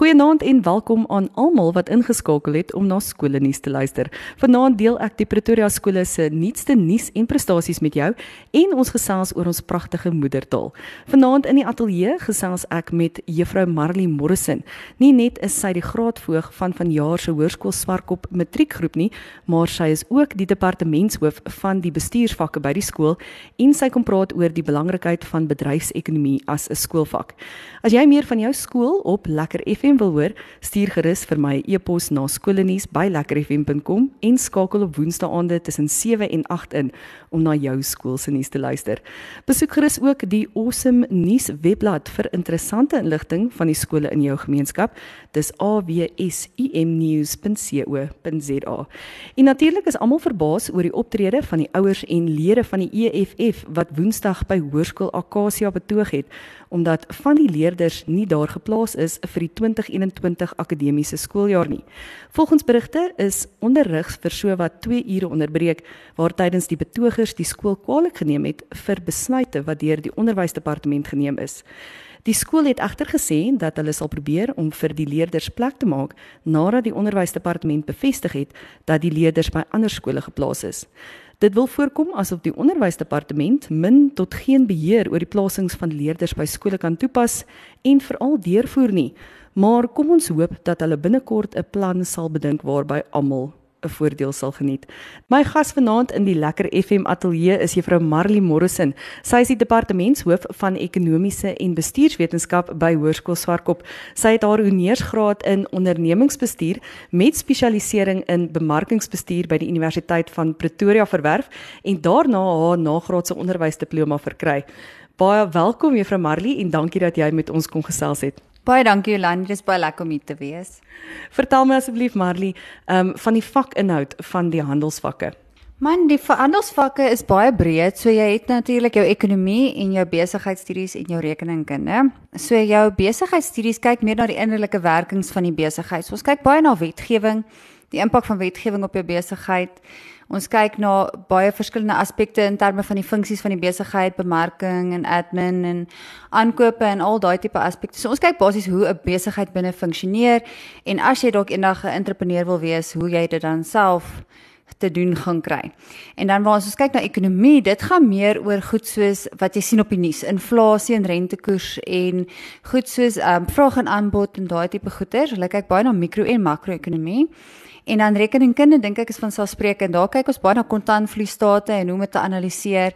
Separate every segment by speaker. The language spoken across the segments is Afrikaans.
Speaker 1: Goeienaand en welkom aan almal wat ingeskakel het om na skole nuus te luister. Vanaand deel ek die Pretoria skole se nuutste nuus en prestasies met jou en ons gesels oor ons pragtige moedertaal. Vanaand in die ateljee gesels ek met Juffrou Marley Morrison. Nie net is sy die graadvoog van vanjaar se Hoërskool Swartkop matriekgroep nie, maar sy is ook die departementshoof van die bestuursvakke by die skool en sy kom praat oor die belangrikheid van bedryfsekonomie as 'n skoolvak. As jy meer van jou skool op Lekker FM wil hoor, stuur gerus vir my 'n e e-pos na skoolnuus@lekkerfm.com en skakel op woensdaande tussen 7 en 8 in om na jou skool se nuus te luister. Besoek gerus ook die Awesome Nuus webblad vir interessante inligting van die skole in jou gemeenskap. Dis awsimnews.co.za. En natuurlik is almal verbaas oor die optrede van die ouers en lede van die EFF wat Woensdag by Hoërskool Akasia betoog het omdat van die leerders nie daar geplaas is vir die 2021 akademiese skooljaar nie. Volgens berigte is onderrig vir so wat 2 ure onderbreek waar tydens die betogers die skool kwaliek geneem het vir besluite wat deur die onderwysdepartement geneem is. Die skool het egter gesê dat hulle sal probeer om vir die leerders plek te maak nadat die onderwysdepartement bevestig het dat die leerders by ander skole geplaas is. Dit wil voorkom asof die onderwysdepartement min tot geen beheer oor die plasings van leerders by skole kan toepas en veral deurvoer nie. Maar kom ons hoop dat hulle binnekort 'n plan sal bedink waarby almal 'n voordeel sal geniet. My gas vanaand in die Lekker FM ateljee is juffrou Marley Morrison. Sy is die departementshoof van ekonomiese en bestuurswetenskap by Hoërskool Swartkop. Sy het haar honeursgraad in ondernemingsbestuur met spesialisering in bemarkingsbestuur by die Universiteit van Pretoria verwerf en daarna haar nagraadse onderwysdiploma verkry. Baie welkom juffrou Marley en dankie dat jy met ons kon gesels het.
Speaker 2: Baie dankie Jolande, dit is baie lekker om hier te wees.
Speaker 1: Vertel my asseblief Marley, ehm um, van die vakinhoud van die handelsvakke.
Speaker 2: Man, die handelsvakke is baie breed. So jy het natuurlik jou ekonomie en jou besigheidstudies en jou rekeningkunde. So jou besigheidstudies kyk meer na die innerlike werkings van die besigheid. So ons kyk baie na wetgewing, die impak van wetgewing op jou besigheid. Ons kyk na baie verskillende aspekte in terme van die funksies van die besigheid, bemarking en admin en aankope en al daai tipe aspekte. So ons kyk basies hoe 'n besigheid binne funksioneer en as jy dalk eendag 'n entrepreneur wil wees, hoe jy dit dan self te doen gaan kry. En dan waar ons kyk na ekonomie, dit gaan meer oor goed soos wat jy sien op die nuus, inflasie en rentekoers en goed soos ehm um, vraag en aanbod en daai tipe goeder. Hulle kyk baie na mikro en makro-ekonomie. En dan rekeningkunde dink ek is van selfspreekend. Daar kyk ons baie na kontantvloeistate en hoe om dit te analiseer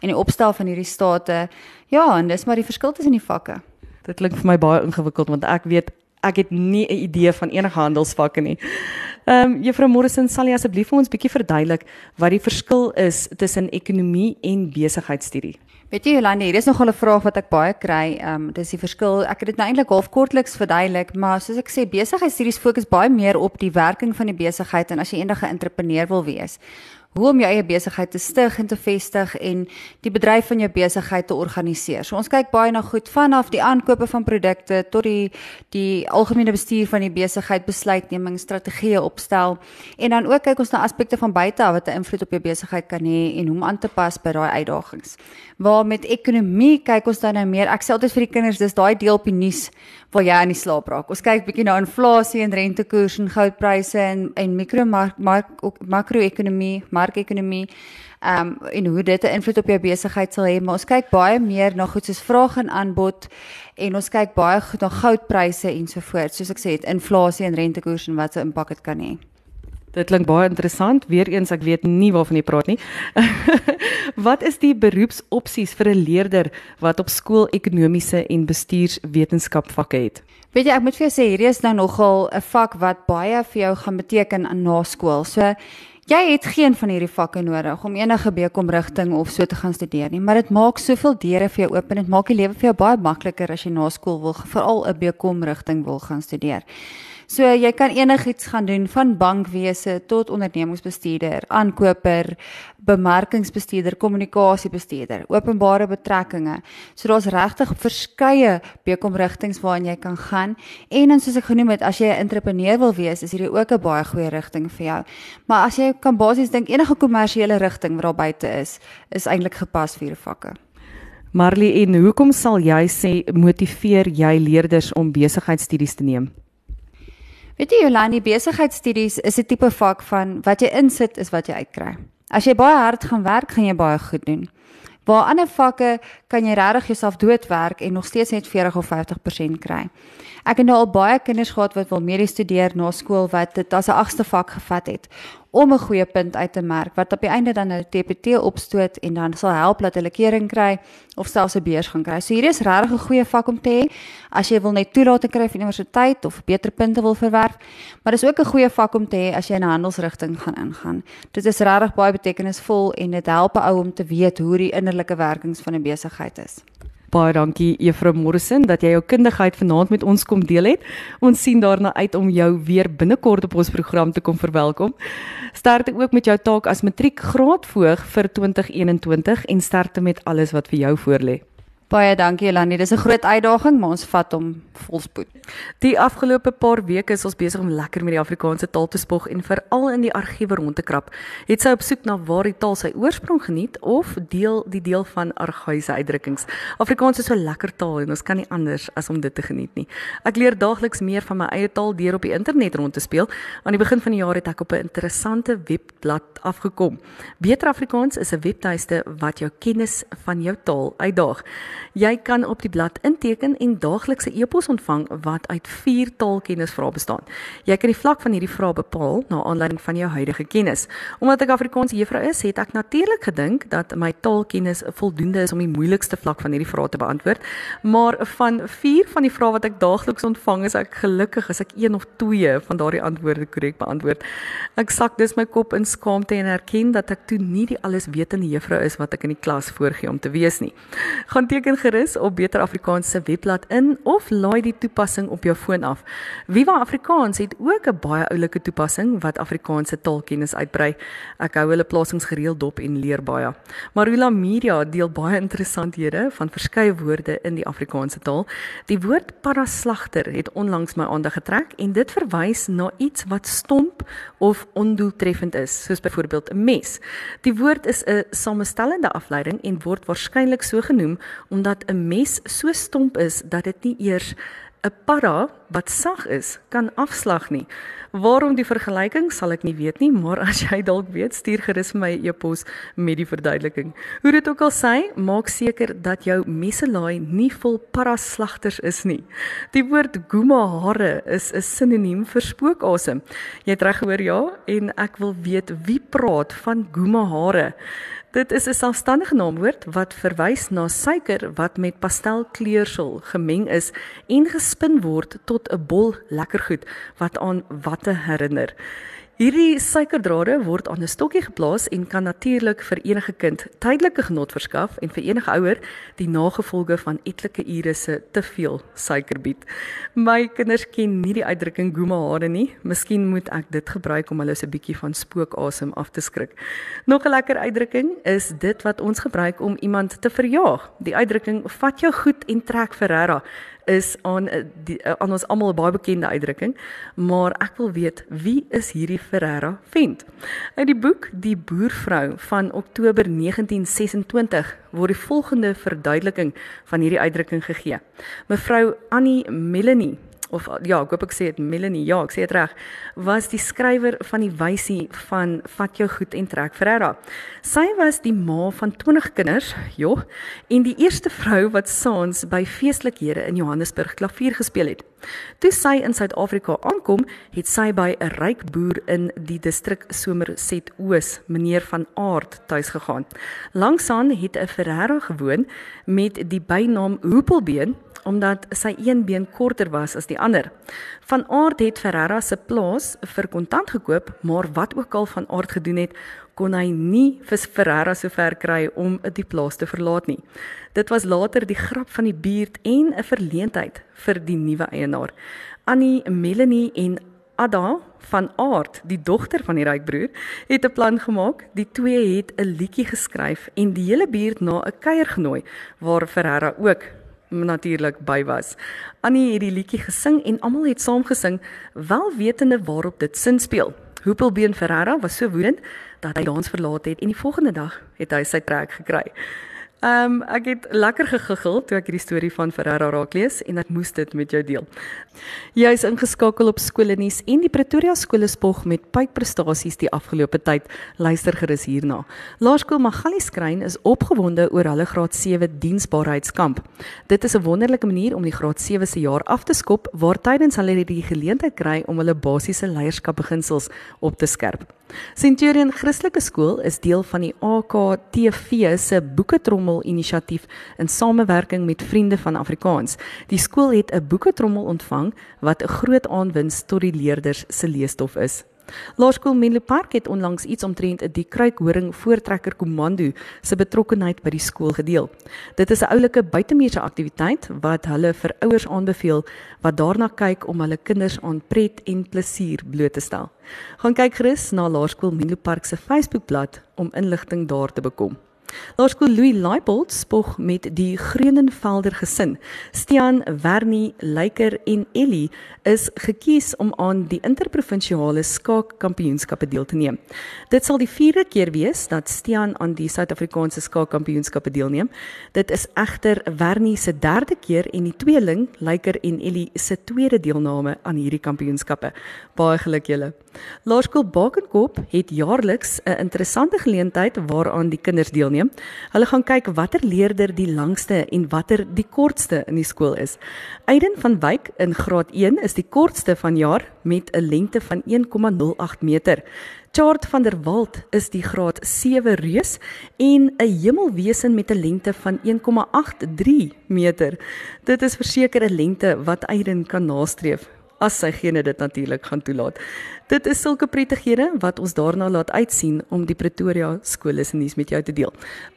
Speaker 2: en die opstel van hierdie state. Ja, en dis maar die verskil tussen die vakke.
Speaker 1: Dit klink vir my baie ingewikkeld want ek weet ek het nie 'n idee van enige handelsvakke nie. Ehm um, Juffrou Morrison, sal jy asseblief vir ons bietjie verduidelik wat die verskil is tussen ekonomie en besigheidstudie?
Speaker 2: Weet jy Jolande, hier is nog 'n vraag wat ek baie kry. Ehm um, dis die verskil. Ek het dit nou eintlik half kortliks verduidelik, maar soos ek sê, besigheidstudies fokus baie meer op die werking van die besigheid en as jy eendag 'n entrepreneur wil wees, hoe om jou eie besigheid te stig en te vestig en die bedryf van jou besigheid te organiseer. So ons kyk baie na goed vanaf die aankope van produkte tot die die algemene bestuur van die besigheid, besluitneming, strategieë opstel en dan ook kyk ons na aspekte van buite af wat 'n invloed op jou besigheid kan hê en hoe om aan te pas by daai uitdagings. Waar met ekonomie kyk ons dan nou meer. Ek sê altyd vir die kinders, dis daai deel op die nuus waar jy aan die slaap raak. Ons kyk bietjie na inflasie en rentekoers en goudpryse en en mikro makro-ekonomie, markekonomie. Um, en hoe dit 'n invloed op jou besigheid sal hê, maar ons kyk baie meer na goed soos vraag en aanbod en ons kyk baie goed na goudpryse ensovoorts. Soos ek sê, het inflasie en rentekoers en wat se impak dit kan hê.
Speaker 1: Dit klink baie interessant. Weereens ek weet nie waarvan jy praat nie. wat is die beroepsopsies vir 'n leerder wat op skool ekonomiese en bestuurswetenskap vakke het?
Speaker 2: Weet jy, ek moet vir jou sê hierdie is nou nogal 'n vak wat baie vir jou gaan beteken na skool. So Jy het geen van hierdie vakke nodig om enige bekom rigting of so te gaan studeer nie, maar dit maak soveel deure vir jou oop en dit maak die lewe vir jou baie makliker as jy na skool wil veral 'n bekom rigting wil gaan studeer. So jy kan enigiets gaan doen van bankwese tot ondernemingsbestuurder, aankoper, bemarkingsbestuurder, kommunikasiebestuurder, openbare betrekkinge. So daar's regtig verskeie bekomrigtinge waarin jy kan gaan. En dan soos ek genoem het, as jy 'n entrepreneur wil wees, is hierdie ook 'n baie goeie rigting vir jou. Maar as jy kan basies dink enige kommersiële rigting wat daar buite is, is eintlik gepas vir hierdie vakke.
Speaker 1: Marley, en hoekom sal jy sê motiveer jy leerders om besigheidstudies te neem?
Speaker 2: Weet jy Jolani, besigheidstudies is 'n tipe vak van wat jy insit is wat jy uitkry. As jy baie hard gaan werk, gaan jy baie goed doen. Waar ander vakke kan jy regtig jouself doodwerk en nog steeds net 40 of 50% kry. Ek het nou al baie kinders gehad wat wil medies studeer na skool wat dit as 'n agste vak gevat het om 'n goeie punt uit te merk wat op die einde dan 'n TPT opstoot en dan sal help dat hulle kering kry of selfs 'n beurs gaan kry. So hier is regtig 'n goeie vak om te hê as jy wil net toelating kry vir universiteit of beter punte wil verwerf, maar dis ook 'n goeie vak om te hê as jy in 'n handelsrigting gaan ingaan. Dit is regtig baie betekenisvol en dit help 'n ou om te weet hoe die innerlike werkings van 'n besigheid is.
Speaker 1: Baie dankie Juffrou Morrison dat jy jou kundigheid vanaand met ons kom deel het. Ons sien daarna uit om jou weer binnekort op ons program te kom verwelkom. Sterkte ook met jou taak as matriekgraadvoog vir 2021 en sterkte met alles wat vir jou voorlê.
Speaker 2: Baie dankie Elanie. Dis 'n groot uitdaging, maar ons vat hom volspoed.
Speaker 1: Die afgelope paar weke is ons besig om lekker met die Afrikaanse taal te spog en veral in die argiewe rond te krap. Het sy op soek na waar die taal sy oorsprong geniet of deel die deel van argaïse uitdrukkings. Afrikaans is so lekker taal en ons kan nie anders as om dit te geniet nie. Ek leer daagliks meer van my eie taal deur op die internet rond te speel. Aan die begin van die jaar het ek op 'n interessante webblad afgekom. Beter Afrikaans is 'n webtuiste wat jou kennis van jou taal uitdaag. Jy kan op die blad inteken en daaglikse e-pos ontvang wat uit 4 taalkennisvrae bestaan. Jy kan die vlak van hierdie vrae bepaal na aanleiding van jou huidige kennis. Omdat ek Afrikaans juffrou is, het ek natuurlik gedink dat my taalkennis voldoende is om die moeilikste vlak van hierdie vrae te beantwoord. Maar van 4 van die vrae wat ek daagliks ontvang, is ek gelukkig as ek een of twee van daardie antwoorde korrek beantwoord. Ek sak dus my kop in skaamte en erken dat ek toe nie die alleswetende juffrou is wat ek in die klas voorgee om te wees nie. Gaan teken gerus op Beter Afrikaans se webblad in of laai die toepassing op jou foon af. Viva Afrikaans het ook 'n baie oulike toepassing wat Afrikaanse taalkennis uitbrei. Ek hou hulle plasings gereeld dop en leer baie. Marula Media deel baie interessanthede van verskeie woorde in die Afrikaanse taal. Die woord paraslagter het onlangs my aandag getrek en dit verwys na iets wat stomp of ondoeltreffend is, soos byvoorbeeld 'n mes. Die woord is 'n samestellende afleiding en word waarskynlik so genoem omdat dat 'n mes so stomp is dat dit nie eers 'n para wat sag is kan afslag nie. Waarom die vergelyking sal ek nie weet nie, maar as jy dalk weet, stuur gerus vir my 'n e e-pos met die verduideliking. Hoe dit ook al sê, maak seker dat jou messelaai nie vol paraslagters is nie. Die woord guma hare is 'n sinoniem vir spookasem. Jy het reg gehoor ja, en ek wil weet wie praat van guma hare. Dit is 'n selfstandige naamwoord wat verwys na suiker wat met pastelkleursel gemeng is en gespin word tot 'n bol lekker goed wat aan watte herinner. Hierdie suikerdrade word aan 'n stokkie geplaas en kan natuurlik vir enige kind tydelike genot verskaf en vir enige ouer die nagevolge van etlike ure se te veel suiker bied. My kinders ken nie die uitdrukking goema hare nie. Miskien moet ek dit gebruik om hulle so 'n bietjie van spookasem af te skrik. Nog 'n lekker uitdrukking is dit wat ons gebruik om iemand te verjaag. Die uitdrukking vat jou goed en trek Ferrera is aan eh, die, eh, aan ons almal 'n baie bekende uitdrukking, maar ek wil weet wie is hierdie Ferreira vent? Uit die boek Die boervrou van Oktober 1926 word die volgende verduideliking van hierdie uitdrukking gegee. Mevrou Annie Melanie of ja, ek hoop ek sê dit Melanie, ja, ek sê dit reg, was die skrywer van die wysie van Vat jou goed en trek Ferreira. Sy was die ma van 20 kinders, joh, en die eerste vrou wat saans by feestelikhede in Johannesburg klavier gespeel het. Toe sy in Suid-Afrika aankom, het sy by 'n ryk boer in die distrik Somerset Oos, meneer van Aard, tuis gegaan. Langsaan het 'n Ferreira gewoon met die bynaam Hoepelbeen omdat sy een been korter was as die ander. Van Aard het Ferreira se plaas vir kontant gekoop, maar wat ook al van Aard gedoen het, kon hy nie vir Ferreira so ver kry om die plaas te verlaat nie. Dit was later die grap van die buurt en 'n verleentheid vir die nuwe eienaar. Annie, Melanie en Ada van Aard, die dogter van die rykbroer, het 'n plan gemaak. Die twee het 'n liedjie geskryf en die hele buurt na 'n kuier genooi waar Ferreira ook natuurlik by was. Annie het die liedjie gesing en almal het saam gesing, wel wetende waarop dit sin speel. Hoepelbeen Ferreira was so woedend dat hy dans verlaat het en die volgende dag het hy sy trek gekry. Ehm um, ek het lekker gegiggel toe ek hierdie storie van Ferrara raak lees en ek moes dit met jou deel. Jy is ingeskakel op skoolnuus en die Pretoria skole spog met pypprestasies die afgelope tyd. Luister gerus hierna. Laerskool Magali Skrein is opgewonde oor hulle graad 7 diensbaarheidskamp. Dit is 'n wonderlike manier om die graad 7 se jaar af te skop waar tydens hulle die geleentheid kry om hulle basiese leierskapbeginsels op te skerp. Centurion Christelike Skool is deel van die AKTV se boeketrommel inisiatief in samewerking met Vriende van Afrikaans. Die skool het 'n boeketrommel ontvang wat 'n groot aanwinst tot die leerders se leesstof is. Laerskool Menlo Park het onlangs iets omtrent 'n die kruikhoring voortrekker komando se betrokkenheid by die skool gedeel. Dit is 'n oulike buitemuurse aktiwiteit wat hulle vir ouers aanbeveel wat daarna kyk om hulle kinders aan pret en plesier bloot te stel. Gaan kyk gerus na Laerskool Menlo Park se Facebookblad om inligting daar te bekom. Laerskool Louis Leipold spog met die Groenenvelder gesin. Stian, Wernie, Leiker en Ellie is gekies om aan die interprovinsiale skaakkampioenskappe deel te neem. Dit sal die 4de keer wees dat Stian aan die Suid-Afrikaanse skaakkampioenskappe deelneem. Dit is egter Wernie se derde keer en die tweeling, Leiker en Ellie se tweede deelname aan hierdie kampioenskappe. Baie geluk julle. Laerskool Bakenkop het jaarliks 'n interessante geleentheid waaraan die kinders deelneem. Hulle gaan kyk watter leerder die langste en watter die kortste in die skool is. Aiden van Wyk in graad 1 is die kortste vanjaar met 'n lengte van 1,08 meter. Chart van der Walt is die graad 7 reus en 'n hemelwesen met 'n lengte van 1,83 meter. Dit is verseker 'n lengte wat Aiden kan nastreef as sy gene dit natuurlik gaan toelaat. Dit is sulke prettighede wat ons daarna laat uitsien om die Pretoria skole se nuus met jou te deel.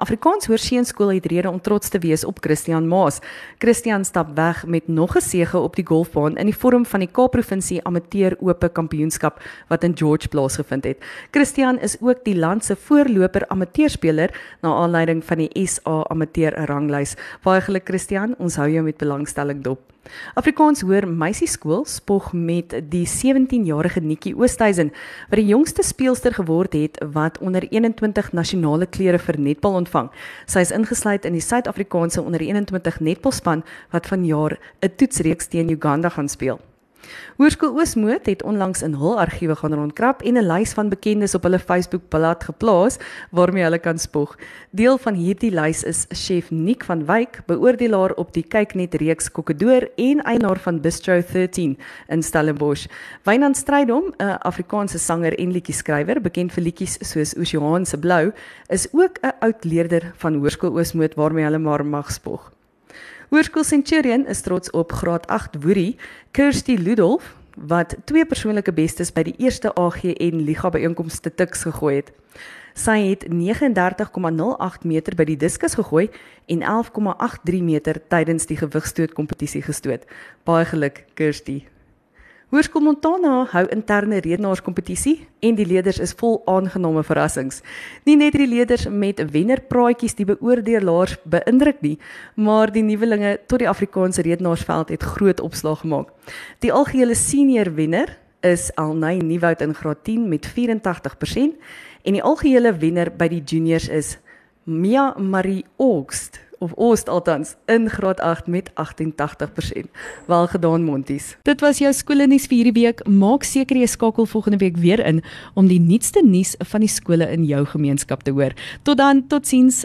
Speaker 1: Afrikaans Hoërseunskool het rede om trots te wees op Christian Maas. Christian stap weg met nog 'n sege op die golfbaan in die vorm van die Kaap-provinsie Amateur Ope Kampioenskap wat in George plaasgevind het. Christian is ook die land se voorloper amateurspeler na aanleiding van die SA Amateur Ranglys. Baie geluk Christian, ons hou jou met belangstelling dop. Afrikaans Hoër Meisieskool spog met die 17-jarige Nikki Oosthuizen wat die jongste speelster geword het wat onder 21 nasionale klere vir netbal ontvang. Sy is ingesluit in die Suid-Afrikaanse onder 21 netbalspan wat vanjaar 'n toetsreeks teen Uganda gaan speel. Hoërskool Oosmoed het onlangs in hul argiewe gaan rondkrap en 'n lys van bekendes op hulle Facebook-blad geplaas waarmee hulle kan spog. Deel van hierdie lys is chef Nick van Wyk, beoordelaar op die Kyknet reeks Kokkedoor en eienaar van Bistro 13 in Stellenbosch. Wynand Strydom, 'n Afrikaanse sanger en liedjie-skrywer, bekend vir liedjies soos Oseaan se Blou, is ook 'n oud leerder van Hoërskool Oosmoed waarmee hulle maar mag spog. Hoërskool Centurion is trots op graad 8 Woerie, Kirsty Ludolf wat twee persoonlike bestes by die eerste AGN Liga byeenkomste tiks gegooi het. Sy het 39,08 meter by die diskus gegooi en 11,83 meter tydens die gewigstoot kompetisie gestoot. Baie geluk Kirsty. Hoërskool Montana hou interne redenaarskompetisie en die leerders is vol aangename verrassings. Nie net die leerders met wennerpraatjies die beoordelaars beïndruk nie, maar die nuwelinge tot die Afrikaanse redenaarsveld het groot opslag gemaak. Die algehele senior wenner is Alnay Nieuwoud in graad 10 met 84% en die algehele wenner by die juniors is Mia Marie August of Oost althans in graad 8 met 88%. Wel gedaan Monties. Dit was jou skoolnuus vir hierdie week. Maak seker jy skakel volgende week weer in om die nuutste nuus van die skole in jou gemeenskap te hoor. Tot dan, totsiens.